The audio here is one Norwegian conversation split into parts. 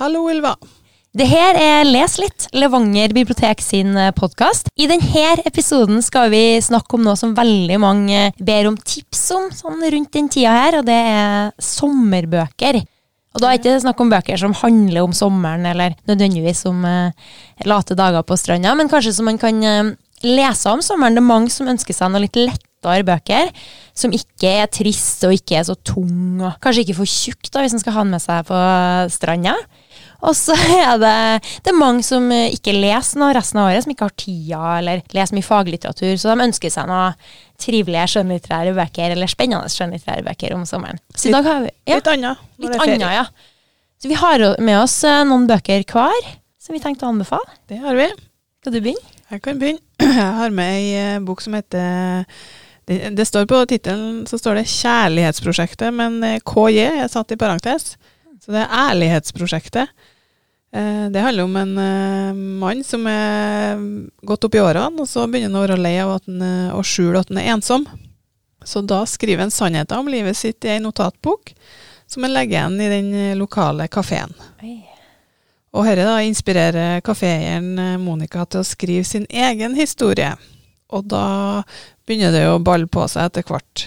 Hallo, Ylva. Det her er Les litt, Levanger bibliotek sin podkast. I denne episoden skal vi snakke om noe som veldig mange ber om tips om sånn rundt den tida her, og det er sommerbøker. Og da er det ikke snakk om bøker som handler om sommeren, eller nødvendigvis om uh, late dager på stranda, men kanskje som man kan uh, lese om sommeren. Det er mange som ønsker seg noe litt lettere bøker, som ikke er trist og ikke er så tung, og kanskje ikke for tjukk da, hvis en skal ha den med seg på stranda. Og så er det, det er mange som ikke leser noe resten av året, som ikke har tida eller leser mye faglitteratur, så de ønsker seg noe trivelige skjønnlitterære bøker eller spennende skjønnlitterære bøker om sommeren. Så i dag har vi ja, Litt annet. Litt annet, ja. Så vi har med oss eh, noen bøker hver som vi tenkte å anbefale. Det har vi. Skal du begynne? Jeg kan begynne. Jeg har med ei eh, bok som heter det, det står På tittelen så står det 'Kjærlighetsprosjektet', men eh, KJ er satt i parentes. Så det er Ærlighetsprosjektet. Eh, det handler om en mann som er gått opp i årene, og så begynner han å være lei av at han, å skjule at han er ensom. Så da skriver han sannheter om livet sitt i ei notatbok, som han legger igjen i den lokale kafeen. Og dette da inspirerer kaféeieren Monica til å skrive sin egen historie. Og da begynner det å balle på seg etter hvert.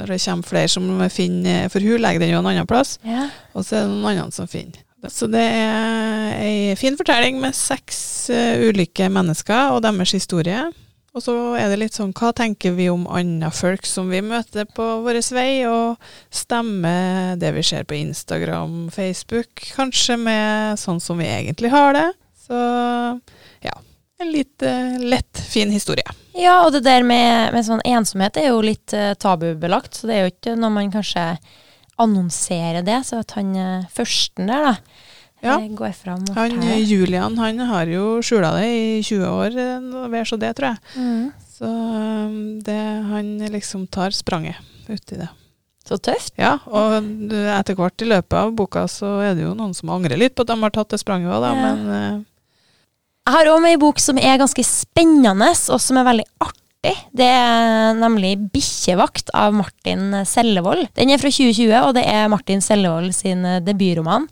Der det kommer flere som finner For hun legger den jo en annen plass, ja. og så er det noen andre som finner. Så det er ei fin fortelling med seks uh, ulike mennesker og deres historie. Og så er det litt sånn hva tenker vi om andre folk som vi møter på vår vei, og stemmer det vi ser på Instagram, Facebook, kanskje med sånn som vi egentlig har det. Så en litt uh, lett, fin historie. Ja, og det der med, med sånn ensomhet er jo litt uh, tabubelagt, så det er jo ikke når man kanskje annonserer det, så at han uh, førsten der, da. Ja. Går fram og han, Julian han har jo skjula det i 20 år, hver så det, tror jeg. Mm. Så um, det, han liksom tar spranget uti det. Så tøft. Ja, og etter hvert i løpet av boka så er det jo noen som angrer litt på at de har tatt det spranget òg, da, Ja. men Jeg har òg med ei bok som er ganske spennende, og som er veldig artig. Det er nemlig 'Bikkjevakt' av Martin Sellevold. Den er fra 2020, og det er Martin Sellevold sin eh, debutroman.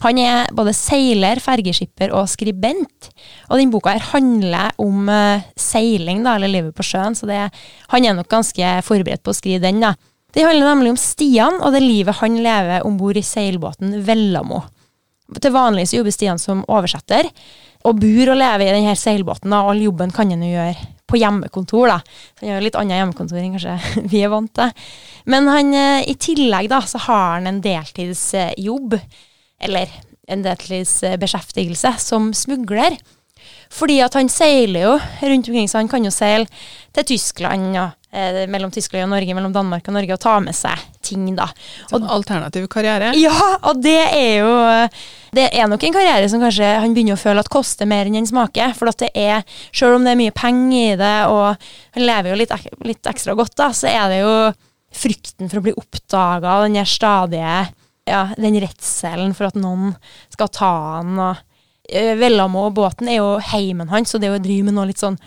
Han er både seiler, fergeskipper og skribent. Og den boka her handler om eh, seiling, da, eller livet på sjøen, så det, han er nok ganske forberedt på å skrive den. da. Det handler nemlig om Stian og det livet han lever om bord i seilbåten Vellamo. Til vanlig så jobber Stian som oversetter, og bor og lever i denne seilbåten. og All jobben kan han jo gjøre på hjemmekontor. da. Så Han gjør litt annet hjemmekontor enn kanskje vi er vant til. Men han, eh, i tillegg da, så har han en deltidsjobb, eller en deltidsbeskjeftigelse, som smugler. Fordi at han seiler jo rundt omkring, så han kan jo seile til Tyskland og eh, mellom Tyskland og Norge, mellom Danmark og Norge, og ta med seg ting, da. Og, alternativ karriere. Ja, og det er jo Det er nok en karriere som kanskje han begynner å føle at koster mer enn den smaker. For at det er, selv om det er mye penger i det, og han lever jo litt, litt ekstra godt, da, så er det jo frykten for å bli oppdaga, den der stadige ja, den redselen for at noen skal ta han. og eh, Vellamo og båten er jo heimen hans, så det å drive med noe litt sånn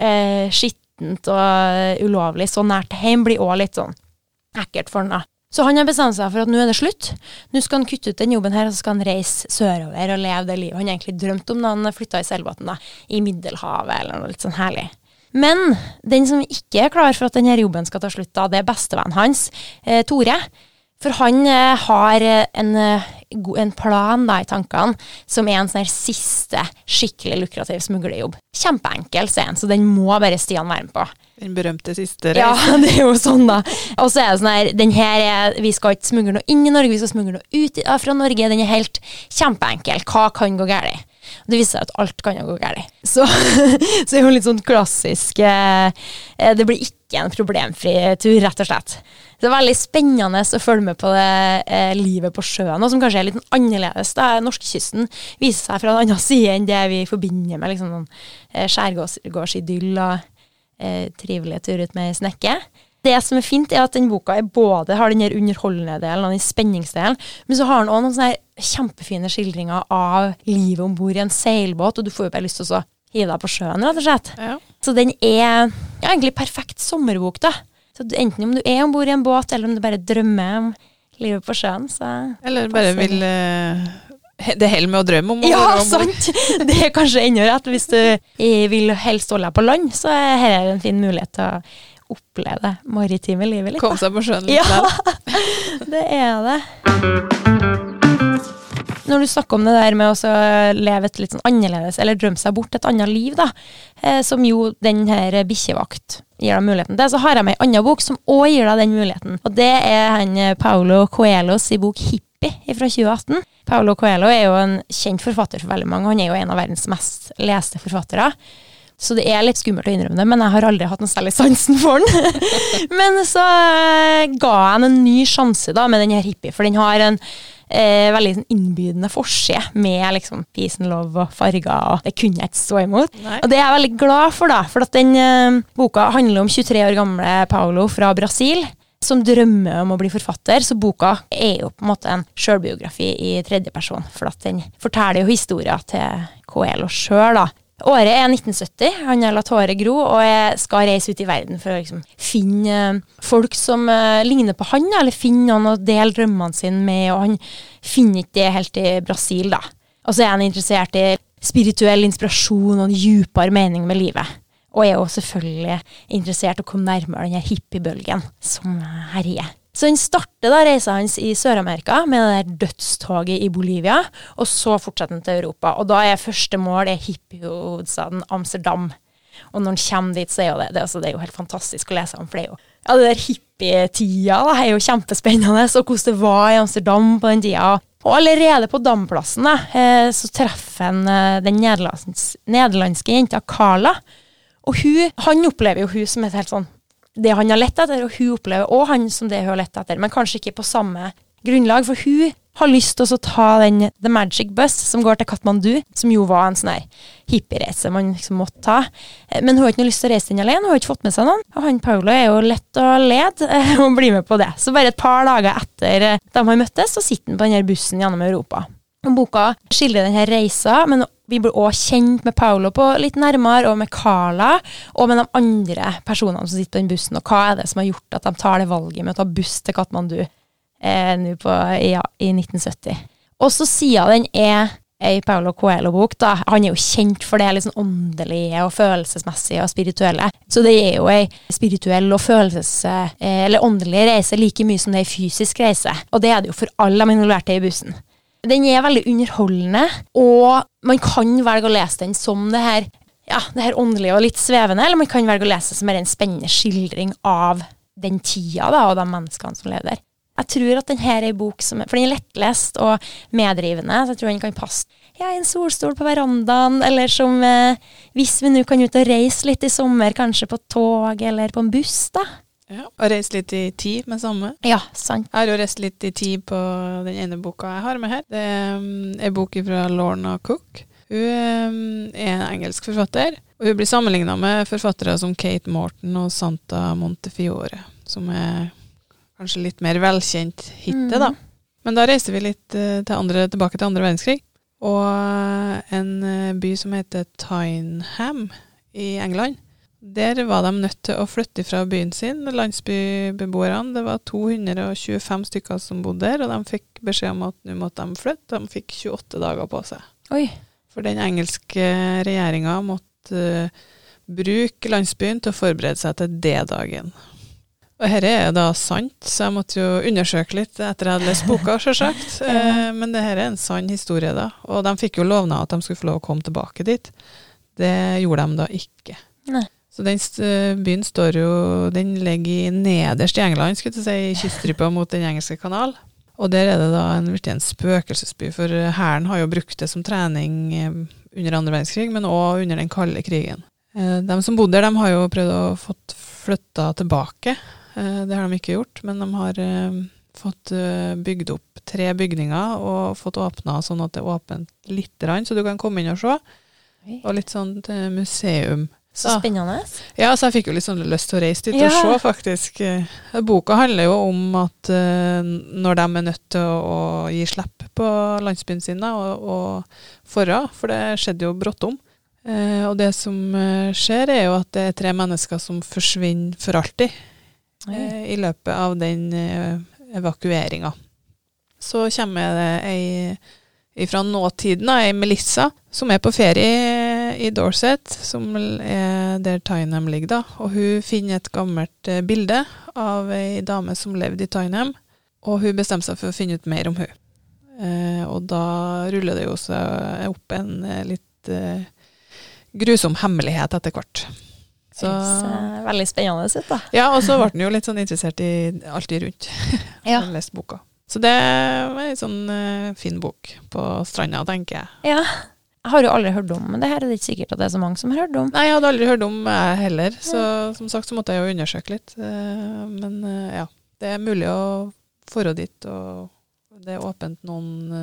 eh, skittent og ulovlig så nært heim blir òg litt sånn ekkelt for han da. Så han har bestemt seg for at nå er det slutt. Nå skal han kutte ut den jobben her, og så skal han reise sørover og leve det livet han egentlig drømte om da han flytta i Selbotn, da, i Middelhavet eller noe litt sånn herlig. Men den som ikke er klar for at denne jobben skal ta slutt, da, det er bestevennen hans, eh, Tore. For han eh, har eh, en, eh, en plan da, i tankene som er en sånn her siste skikkelig lukrativ smuglerjobb. Kjempeenkel, sier han, så den må bare Stian være med på. Den berømte siste Ja, det er jo sånn, da. Og så er det sånn her, den her er, vi skal ikke smugle noe inn i Norge, vi skal smugle noe ut fra Norge. Den er helt kjempeenkel. Hva kan gå galt? Det viser seg at alt kan jo gå galt. Så, så det er jo litt sånn klassisk eh, eh, Det blir ikke en problemfri tur, rett og slett. Så Det er veldig spennende å følge med på det eh, livet på sjøen, og som kanskje er litt annerledes. da. Norskekysten viser seg fra en annen side enn det vi forbinder med liksom, skjærgårdsidyll og trivelige turer ut med snekke. Det som er fint, er at den boka er både har den her underholdende delen og den spenningsdelen, men så har den òg noen sånne kjempefine skildringer av livet om bord i en seilbåt, og du får jo bare lyst til å hive deg på sjøen, rett og slett. Ja. Så den er ja, egentlig perfekt sommerbok, da. Så enten om du er om bord i en båt, eller om du bare drømmer om livet på sjøen, så Eller bare vil uh det holder med å drømme om å Ja, sant! Det er kanskje enda rett. Hvis du eh, vil helst holde deg på land, så er dette en fin mulighet til å oppleve det maritime livet litt. Komme seg på sjøen litt Ja, det er det. Når du snakker om det der med å leve et litt sånn annerledes, eller drømme seg bort et annet liv, da, eh, som jo den her bikkjevakt gir deg muligheten til, så har jeg med en annen bok som òg gir deg den muligheten. Og det er han Paolo Paulo Coelhos i bok 'Hippie' fra 2018. Paulo Coelho er jo en kjent forfatter for veldig mange. Han er jo en av verdens mest leste forfattere. Så det er litt skummelt å innrømme det, men jeg har aldri hatt noe særlig sansen for den. men så eh, ga jeg den en ny sjanse da med den her hippie, for den har en eh, veldig sånn innbydende forside med liksom peace and love og farger, og det kunne jeg ikke stå imot. Nei. Og det er jeg veldig glad for, da, for at den eh, boka handler om 23 år gamle Paulo fra Brasil. Som drømmer om å bli forfatter, så boka er jo på en måte en sjølbiografi i tredjeperson. For at den forteller jo historier til Coelho sjøl. Året er 1970, han har latt håret Gro og jeg skal reise ut i verden for å liksom finne eh, folk som uh, ligner på han, eller finne noen å dele drømmene sine med, og han finner ikke det helt i Brasil, da. Og så er han interessert i spirituell inspirasjon og en dypere mening med livet. Og er jo selvfølgelig interessert i å komme nærmere denne hippiebølgen som herjer. Så den starter da reisa hans i Sør-Amerika med det der dødstoget i Bolivia, og så fortsetter han til Europa. Og da er første mål er hippiehovedstaden Amsterdam. Og når han kommer dit, så er jo det, det, altså, det er jo helt fantastisk å lese om, for det er jo ja, det der hippietida da, er jo kjempespennende, og hvordan det var i Amsterdam på den tida. Og allerede på Damplassen da, eh, så treffer han eh, den nederlands- nederlandske jenta Carla. Og hun, han opplever jo hun som et helt sånn det han har lett etter, og hun opplever òg han som det hun har lett etter, men kanskje ikke på samme grunnlag, for hun har lyst til å ta den The Magic Bus som går til Katmandu, som jo var en sånn her hippiereise man liksom måtte ta. Eh, Men hun har ikke noe lyst til å reise den alene, hun har ikke fått med seg noen. Og han Paulo er jo lett å lede eh, og bli med på det. Så bare et par dager etter eh, de har møttes, så sitter han på denne bussen gjennom Europa. Boka skildrer denne reisa, men vi blir òg kjent med Paolo på litt nærmere, og med Carla, og med de andre personene som sitter på den bussen, og hva er det som har gjort at de tar det valget med å ta buss til Katmandu eh, på, ja, i 1970. Og så siden den er ei Paulo Coelho-bok, da, han er jo kjent for det litt sånn åndelige og følelsesmessige og spirituelle, så det er jo ei spirituell og følelses... Eh, eller åndelig reise like mye som det er ei fysisk reise, og det er det jo for alle de involverte i bussen. Den er veldig underholdende, og man kan velge å lese den som det her, ja, det her åndelige og litt svevende, eller man kan velge å lese det som en spennende skildring av den tida da, og de menneskene som lever der. Jeg tror at den her er en bok som For den er lettlest og meddrivende, så jeg tror den kan passe ja, i en solstol på verandaen, eller som eh, Hvis vi nå kan ut og reise litt i sommer, kanskje på tog eller på en buss, da. Ja. Og reise litt i tid med samme. Ja, sant. Jeg har jo reist litt i tid på den ene boka jeg har med her. Det er um, en bok fra Lorna Cook. Hun um, er en engelsk forfatter, og hun blir sammenligna med forfattere som Kate Morton og Santa Montefiore, som er kanskje litt mer velkjent hittil, da. Men da reiser vi litt eh, til andre, tilbake til andre verdenskrig, og eh, en eh, by som heter Tyneham i England. Der var de nødt til å flytte fra byen sin, landsbybeboerne. Det var 225 stykker som bodde der, og de fikk beskjed om at nå måtte de flytte. De fikk 28 dager på seg. Oi. For den engelske regjeringa måtte uh, bruke landsbyen til å forberede seg til D-dagen. Og dette er da sant, så jeg måtte jo undersøke litt etter jeg hadde lest boka, sjølsagt. ja. uh, men det her er en sann historie, da. Og de fikk jo lovnad at de skulle få lov å komme tilbake dit. Det gjorde de da ikke. Nei. Så den byen står jo Den ligger nederst i England, skulle jeg si, i kyststripa mot Den engelske kanal. Og der er det da en, virkelig en spøkelsesby, for hæren har jo brukt det som trening eh, under andre verdenskrig, men òg under den kalde krigen. Eh, De som bodde der, de har jo prøvd å få flytta tilbake. Eh, Det har de ikke gjort, men de har eh, fått eh, bygd opp tre bygninger og fått åpna sånn at det er åpent lite grann, så du kan komme inn og se. Og litt sånn eh, museum. Så spennende. Ja, så jeg fikk jo litt sånn lyst til å reise dit Ja. og se, faktisk. Eh, Boka handler jo om at uh, når de er nødt til å, å gi slipp på landsbyen sin, da, og, og forra, for det skjedde jo brått om. Eh, og det som skjer, er jo at det er tre mennesker som forsvinner for alltid uh, i løpet av den evakueringa. Så kommer det ei fra nåtiden, ei Melissa, som er på ferie i Dorset, som er der Tyneham ligger, da. Og hun finner et gammelt eh, bilde av ei dame som levde i Tyneham, og hun bestemmer seg for å finne ut mer om hun. Eh, og da ruller det jo seg opp en eh, litt eh, grusom hemmelighet etter hvert. Så, Høres veldig spennende ut, da. Ja, og så ble han jo litt sånn interessert i alt rundt. Ja. Han leste boka. Så det er ei sånn fin bok på stranda, tenker jeg. Ja. Jeg har jo aldri hørt om men det her er det ikke sikkert at det er så mange som har hørt om. Nei, jeg hadde aldri hørt om jeg heller, så som sagt så måtte jeg jo undersøke litt. Uh, men uh, ja, det er mulig å dra dit, og det er åpent noen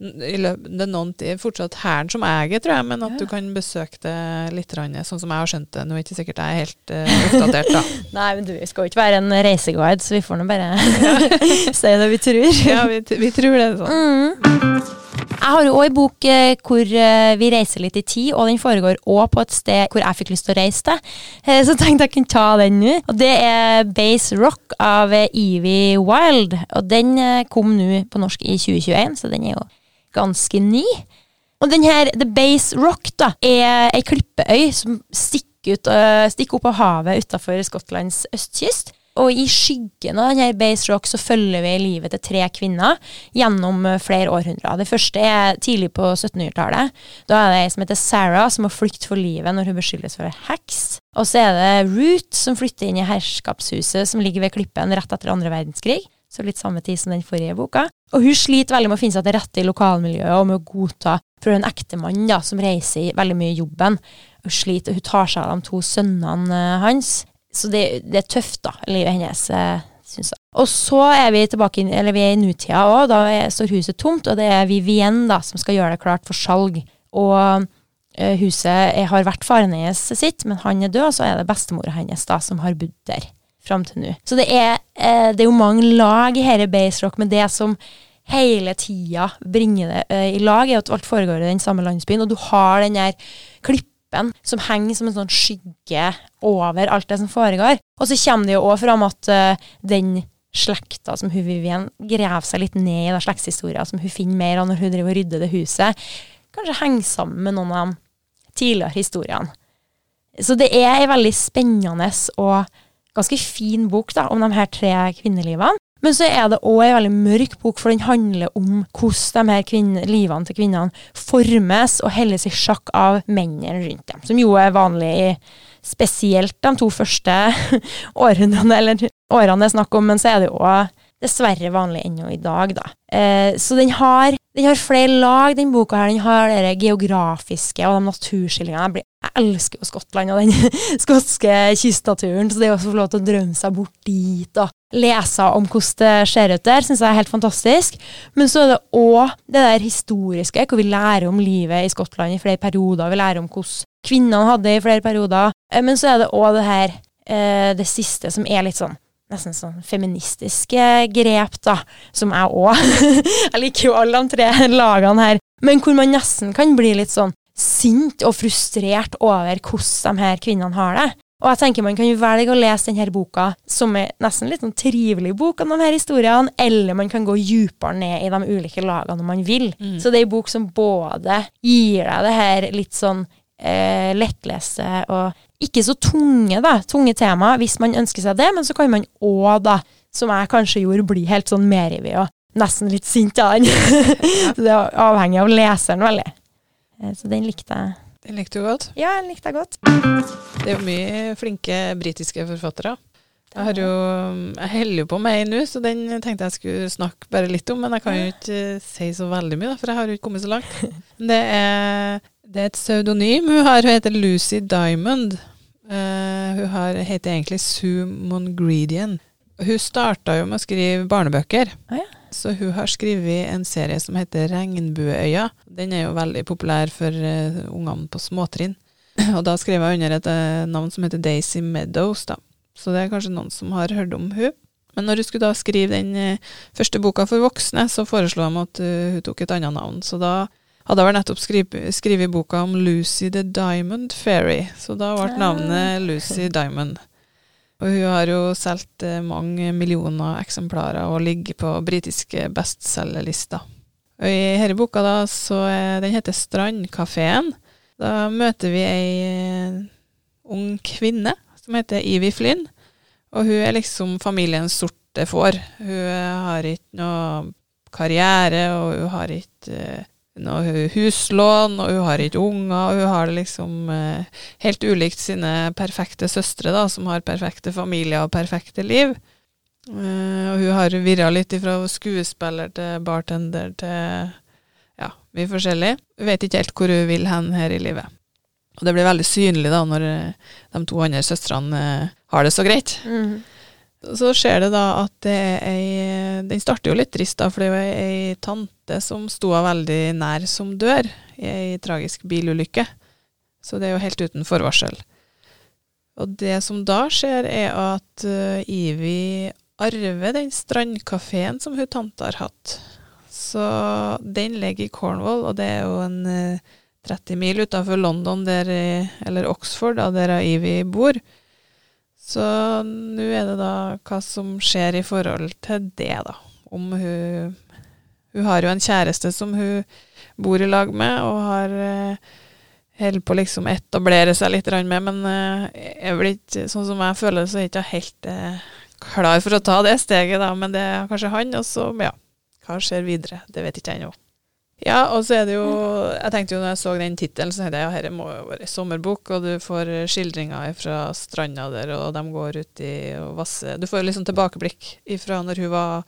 i løpet, det er noen fortsatt hæren som eier, tror jeg, men at ja. du kan besøke det litt, sånn som jeg har skjønt det. Nå er ikke sikkert jeg er helt uh, oppdatert, da. Nei, men du skal jo ikke være en reiseguide, så vi får nå bare si det vi tror. ja, vi, vi, tror det. sånn. Mm. Jeg har jo òg en bok eh, hvor eh, vi reiser litt i tid, og den foregår òg på et sted hvor jeg fikk lyst til å reise til. Eh, så tenkte jeg kunne ta den nå. Og det er Base Rock av Evie Wild. Og den kom nå på norsk i 2021, så den er jo ganske ny. Og den her The Base Rock da, er ei klippeøy som stikker, ut, stikker opp av havet utafor Skottlands østkyst. Og i skyggen av denne Base Rock så følger vi livet til tre kvinner gjennom flere århundrer. Det første er tidlig på 1700-tallet. Da er det ei som heter Sarah, som må flykte for livet når hun beskyldes for heks. Og så er det Ruth, som flytter inn i herskapshuset som ligger ved klippen rett etter andre verdenskrig så litt samme tid som den forrige boka. Og hun sliter veldig med å finne seg til rette i lokalmiljøet og med å godta for en ektemann som reiser veldig mye i jobben. Hun sliter, hun tar seg av de to sønnene eh, hans. Så det, det, er tøft, da, livet hennes, eh, syns jeg. Og så er vi tilbake eller vi er i nutida òg. Da står huset tomt, og det er Vivien da, som skal gjøre det klart for salg. Og uh, huset har vært faren hennes sitt, men han er død, og så er det bestemora hennes da, som har bodd der fram til nå. Så det er, eh, det er, jo mange lag i dette baserock, men det som hele tida bringer det eh, i lag, er at alt foregår i den samme landsbyen, og du har den der klippen som henger som en sånn skygge over alt det som foregår. Og så kommer det jo òg fram at uh, den slekta som hun Vivien graver seg litt ned i, da slektshistoria som hun finner mer av når hun driver og rydder det huset, kanskje henger sammen med noen av de tidligere historiene. Så det er ei veldig spennende og ganske fin bok da, om de her tre kvinnelivene. Men så er det òg en veldig mørk bok, for den handler om hvordan de her livene til kvinnene formes og holdes i sjakk av mennene rundt dem, som jo er vanlig i spesielt de to første årene, eller årene det er snakk om, men så er det jo òg dessverre vanlig ennå i dag, da. Eh, så den har, den har, flere lag, den boka her. Den har det geografiske og de naturskildringene. Jeg, elsker jo Skottland og den skotske kystnaturen, så det å få lov til å drømme seg bort dit og lese om hvordan det ser ut der, syns jeg er helt fantastisk. Men så er det òg det der historiske, hvor vi lærer om livet i Skottland i flere perioder. Vi lærer om hvordan kvinnene hadde det i flere perioder. Eh, men så er det òg det her, eh, det siste, som er litt sånn nesten sånn feministiske grep, da, som jeg òg Jeg liker jo alle de tre lagene her, men hvor man nesten kan bli litt sånn sint og frustrert over hvordan de her kvinnene har det. Og jeg tenker man kan jo velge å lese denne boka som er nesten litt sånn trivelig bok om de her historiene, eller man kan gå dypere ned i de ulike lagene om man vil. Mm. Så det er ei bok som både gir deg det her litt sånn eh, lettleste og ikke så tunge, da, tunge tema, hvis man ønsker seg det, men så kan man òg, da, som jeg kanskje gjorde, bli helt sånn merivig og nesten litt sint av den. så det er avhengig av leseren veldig. Eh, så den likte jeg. Den likte du godt? Ja, den likte jeg godt. Det er jo mye flinke britiske forfattere. Jeg har jo, jeg holder jo på med ei nå, så den tenkte jeg skulle snakke bare litt om. Men jeg kan jo ikke si så veldig mye, for jeg har jo ikke kommet så langt. Det er, det er et pseudonym hun har. Hun heter Lucy Diamond. Uh, hun har, heter egentlig Sue Mongredian. Hun starta jo med å skrive barnebøker. Ah, ja. Så hun har skrevet en serie som heter Regnbueøya. Den er jo veldig populær for uh, ungene på småtrinn. Og da skrev hun under et uh, navn som heter Daisy Meadows, da. Så det er kanskje noen som har hørt om hun. Men når hun skulle da skrive den første boka for voksne, så foreslo de at hun tok et annet navn. Så da hadde vel nettopp skrevet boka om Lucy the Diamond Fairy, så da ble navnet Lucy Diamond. Og hun har jo solgt eh, mange millioner eksemplarer og ligger på britiske bestselgerlister. Og I denne boka, da, så er, den heter Strandkafeen. Da møter vi ei eh, ung kvinne som heter Ivy Flynn. Og hun er liksom familiens sorte får. Hun har ikke noe karriere, og hun har ikke eh, noe huslån, og hun har ikke unger, og hun har det liksom eh, helt ulikt sine perfekte søstre, da, som har perfekte familier og perfekte liv. Eh, og hun har virra litt fra skuespiller til bartender til ja, mye forskjellig. Hun vet ikke helt hvor hun vil hen her i livet. Og det blir veldig synlig da når eh, de to andre søstrene eh, har det så greit. Mm. Så skjer det da at det er ei Den starter jo litt trist, da, for det er jo ei tante som sto henne veldig nær som dør i ei tragisk bilulykke. Så det er jo helt uten forvarsel. Og det som da skjer, er at uh, Ivy arver den strandkafeen som hun tante har hatt. Så den ligger i Cornwall, og det er jo en uh, 30 mil utafor London, der, eller Oxford, da, der Ivy bor. Så nå er det da hva som skjer i forhold til det, da. Om hun Hun har jo en kjæreste som hun bor i lag med, og har eh, holder på liksom etablere seg litt med, men jeg er ikke, sånn som jeg føler det, så er jeg ikke helt eh, klar for å ta det steget, da. Men det er kanskje han, og så, ja. Hva skjer videre? Det vet ikke jeg ennå. Ja, og så er det jo Jeg tenkte jo når jeg så den tittelen, så tenkte jeg ja, dette må jo være sommerbok, og du får skildringer fra stranda der, og de går uti og vasser Du får liksom tilbakeblikk fra når hun var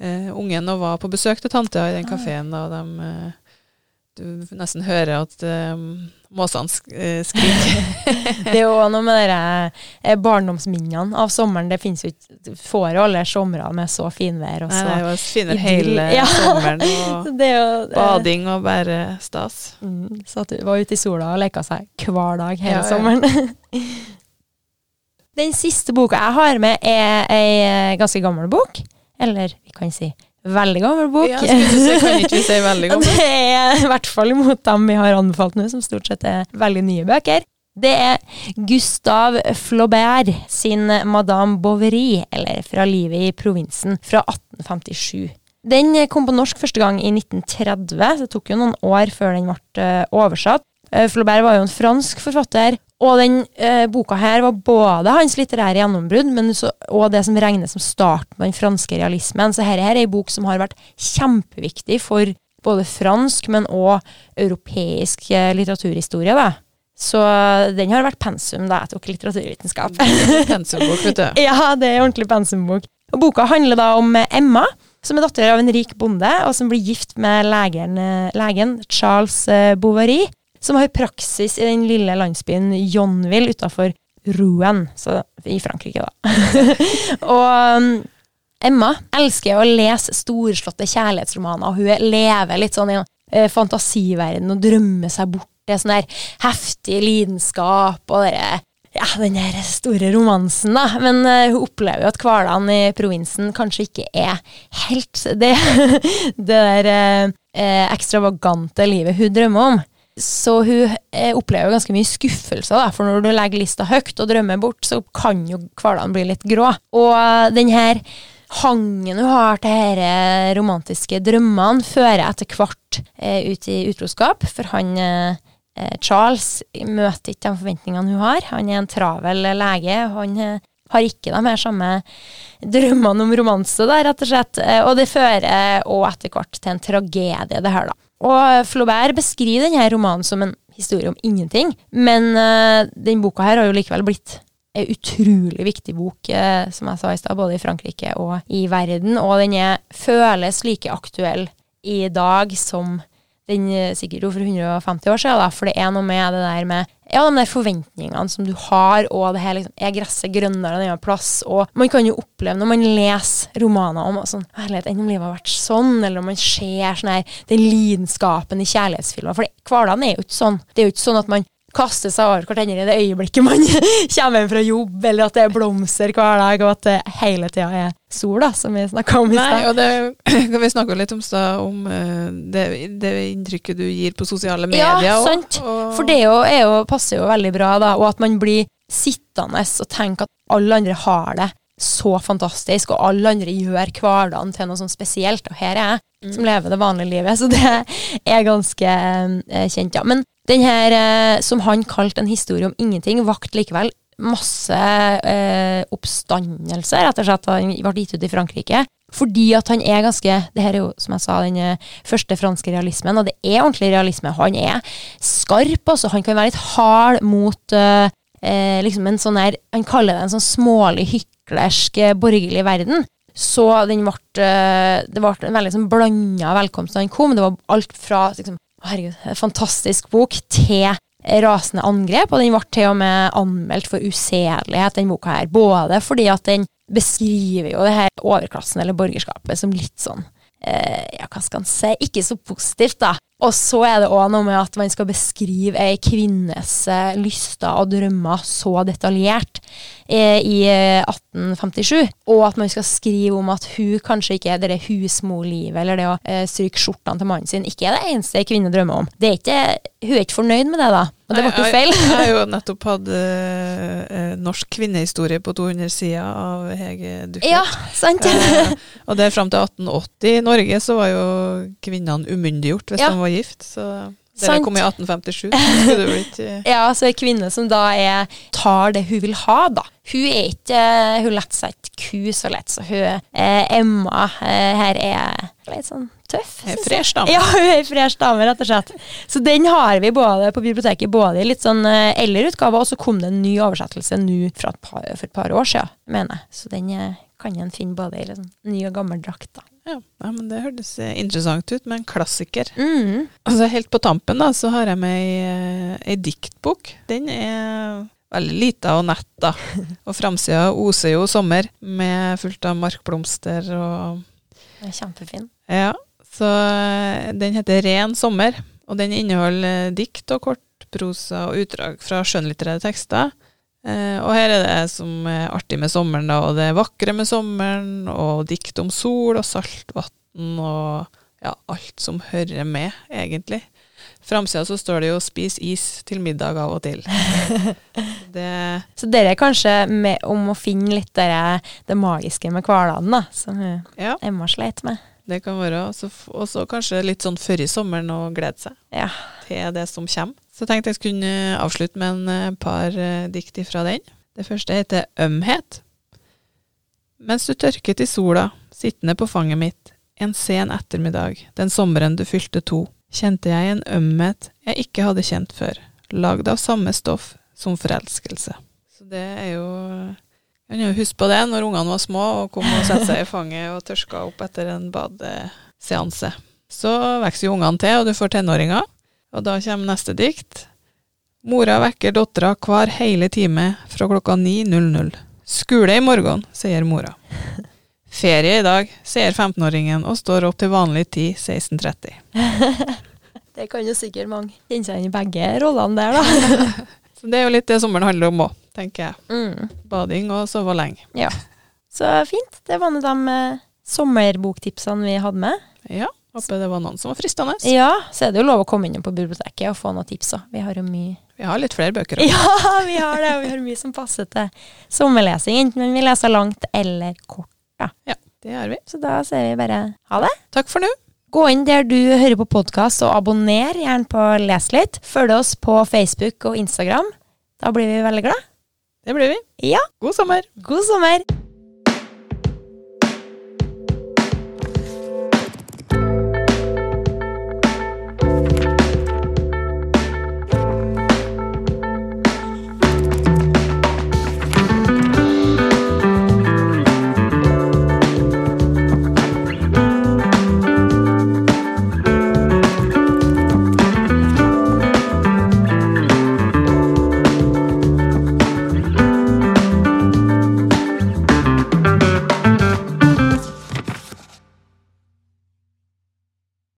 eh, ungen og var på besøk til tanta i den Ah. kafeen, og de eh, Du nesten hører at eh, måsene sk eh, skriker. Det er jo noe med dere eh, barndomsminnene av sommeren. Det finnes jo ikke Får jo alle somre med så finvær og Nei, det var finvær hele Ja. sommeren, og jo eh, bading og bare stas. Mm, så at du var ute i sola og leka seg hver dag hele Ja, ja. sommeren. Den siste boka jeg har med, er ei ganske gammel bok. Eller vi kan si veldig gammel bok. Ja, si, kan ikke vi si veldig Og det er i hvert fall imot dem vi har anbefalt nå, som stort sett er veldig nye bøker. Det er Gustave Flaubert sin Madame Bovary, eller Fra livet i provinsen, fra 1857. Den kom på norsk første gang i 1930, så det tok jo noen år før den ble eh, oversatt. Eh, Flaubert var jo en fransk forfatter, og den eh, boka her var både hans litterære gjennombrudd, men så, og det som regnes som starten på den franske realismen. Så dette her er ei bok som har vært kjempeviktig for både fransk, men òg europeisk eh, litteraturhistorie. da. Så den har vært pensum da jeg tok litteraturvitenskap. Pensumbok, vet du. ja, det er ordentlig pensumbok. Og boka handler da om eh, Emma, som er datter av en rik bonde, og som blir gift med legen, eh, legen Charles eh, Bovary, som har praksis i den lille landsbyen Jonville utafor Rouen, så i Frankrike, da. og um, Emma elsker å lese storslåtte kjærlighetsromaner, og hun lever litt sånn i eh, fantasiverden og drømmer seg bort til sånn der heftig lidenskap og dere ja, den der store romansen, da. Men eh, hun opplever jo at hverdagen i provinsen kanskje ikke er helt det, det der eh, eh, ekstravagante livet hun drømmer om. Så hun eh, opplever ganske mye skuffelse, da, for når du legger lista høyt og drømmer bort, så kan jo hverdagen bli litt grå. Og den her hangen hun har til disse romantiske drømmene, fører etter hvert eh, ut i utroskap, for han eh, Charles møter ikke de forventningene hun har. Han er en travel lege. Han har ikke de her samme drømmene om romanse, der, rett og slett. Og det fører òg etter hvert til en tragedie, det her, da. Og Flaubert beskriver denne romanen som en historie om ingenting, men uh, den boka her har jo likevel blitt en utrolig viktig bok, uh, som jeg sa i stad, både i Frankrike og i verden, og den føles like aktuell i dag som den eh, sikkert jo for 150 år siden, da, for det er noe med det der med ja, de der forventningene som du har, og det her liksom, er gresset grønnere enn annen plass, og man kan jo oppleve når man leser romaner om sånn, herlighet, enn om livet har vært sånn, eller om man ser sånn her, den lidenskapen i kjærlighetsfilmer, for hverdagen er jo ikke sånn. Det er jo ikke sånn at man kaster seg over hverandre i det øyeblikket man kommer hjem fra jobb, eller at det er blomster hver dag, og at det hele tida er sol, da, som vi snakka om i Nei, stad. og det kan vi snakke litt om, om eh, det, det inntrykket du gir på sosiale medier. Ja, sant. og- For det jo, jo, passer jo veldig bra, da, og at man blir sittende og tenke at alle andre har det så fantastisk, og alle andre gjør hverdagen til noe sånn spesielt. Og her er jeg som lever det vanlige livet, så det er ganske eh, kjent, ja. Men den her, eh, som han kalte en historie om ingenting, vakt likevel masse eh, oppstandelse, rett og slett. Han ble gitt ut i Frankrike. Fordi at han er ganske Det her er jo, som jeg sa, den eh, første franske realismen, og det er ordentlig realisme. Han er skarp, altså. Han kan være litt hard mot eh, eh, liksom en sånn her Han kaller det en sånn smålig, hyklersk eh, borgerlig verden. Så den ble, eh, det ble en veldig sånn blanda velkomst da han kom. Det var alt fra liksom, herregud, fantastisk bok til rasende angrep, og den ble til og med anmeldt for usedelighet, den boka her. Både fordi at den beskriver jo det her overklassen eller borgerskapet som litt sånn eh, ja, hva skal en si, ikke så positivt, da. Og så er det òg noe med at man skal beskrive ei kvinnes eh, lyster og drømmer så detaljert eh, i 1857, eh, og at man skal skrive om at hun kanskje ikke er det husmorlivet eller det å eh, stryke skjortene til mannen sin, ikke er det eneste ei kvinne drømmer om. Er ikke, hun er ikke fornøyd med det, da. Og det ble jo feil. Jeg, har jo nettopp hatt eh, norsk kvinnehistorie på 200 sider av Hege Duckert. Ja, sant. eh, og det fram til 1880. I Norge så var jo kvinnene umyndiggjort hvis Ja. de var gift. Så det Sant. kom i 1857. Så skulle det blitt eh, Ja, altså ei kvinne som da er, tar det hun vil ha, da. Hun er ikke Hun lar seg ikke ku så lett, så hun eh, Emma eh, her er litt sånn tøff. ei er fresh dame. Ja, hun er fresh dame, rett og slett. Så den har vi både på biblioteket, både i litt sånn eh, eldre utgave, og så kom det en ny oversettelse nå fra et par, for et par år siden, mener jeg. Så den eh, kan en finne både i sånn ny og gammel drakt, da. Ja, ja, men Det hørtes eh, interessant ut, med en klassiker. Mm. Altså Helt på tampen da, så har jeg med ei, eh, ei diktbok. Den er veldig lita og nett, da. Og framsida oser jo sommer, med fullt av markblomster og kjempefin. Ja, så eh, den heter Ren sommer, og den inneholder eh, dikt og kortprosa og utdrag fra skjønnlitterære tekster. Eh, og her er det som er artig med sommeren, da, og det vakre med sommeren, og dikt om sol og saltvann og ja, alt som hører med, egentlig. Framsida så står det jo 'spis is til middag av og til'. Det Så dere er kanskje med, om å finne litt det, det magiske med hverdagen, da, som Ja. Emma sleit med. Det kan være. Og så kanskje litt sånn før i sommeren å glede seg Ja. til det som kommer. Så jeg tenkte jeg skulle avslutte med en eh, par eh, dikt fra den. Det første heter Ømhet. Mens du tørket i sola, sittende på fanget mitt, en sen ettermiddag, den sommeren du fylte to, kjente jeg en ømhet jeg ikke hadde kjent før, lagd av samme stoff som forelskelse. Så det er jo Jeg kan jo huske på det når ungene var små og kom og satte seg i fanget og tørska opp etter en badeseanse. Så vokser jo ungene til, og du får tenåringer. Og da kommer neste dikt. Mora vekker dattera hver hele time fra klokka 9.00. Skole i morgen, sier mora. Ferie i dag, sier 15-åringen og står opp til vanlig tid 16.30. Det kan jo sikkert mange kjenne seg igjen i begge rollene der, da. Så det er jo litt det sommeren handler om òg, tenker jeg. Mm. Bading og sove lenge. Ja. Så fint. Det var nå de eh, sommerboktipsene vi hadde med. Ja, håper det var noen som var fristende. Ja, så er det jo lov å komme inn på biblioteket og få noen tips òg. Vi har jo mye Vi har litt flere bøker. også. Ja, vi har det. og Vi har mye som passer til sommerlesing, enten vi leser langt eller kort. Ja, Det gjør vi. Så da sier vi bare ha det. Takk for nå. Gå inn der du hører på podkast, og abonner gjerne på Les litt. Følg oss på Facebook og Instagram. Da blir vi veldig glad. Det blir vi. Ja, God sommer. god sommer!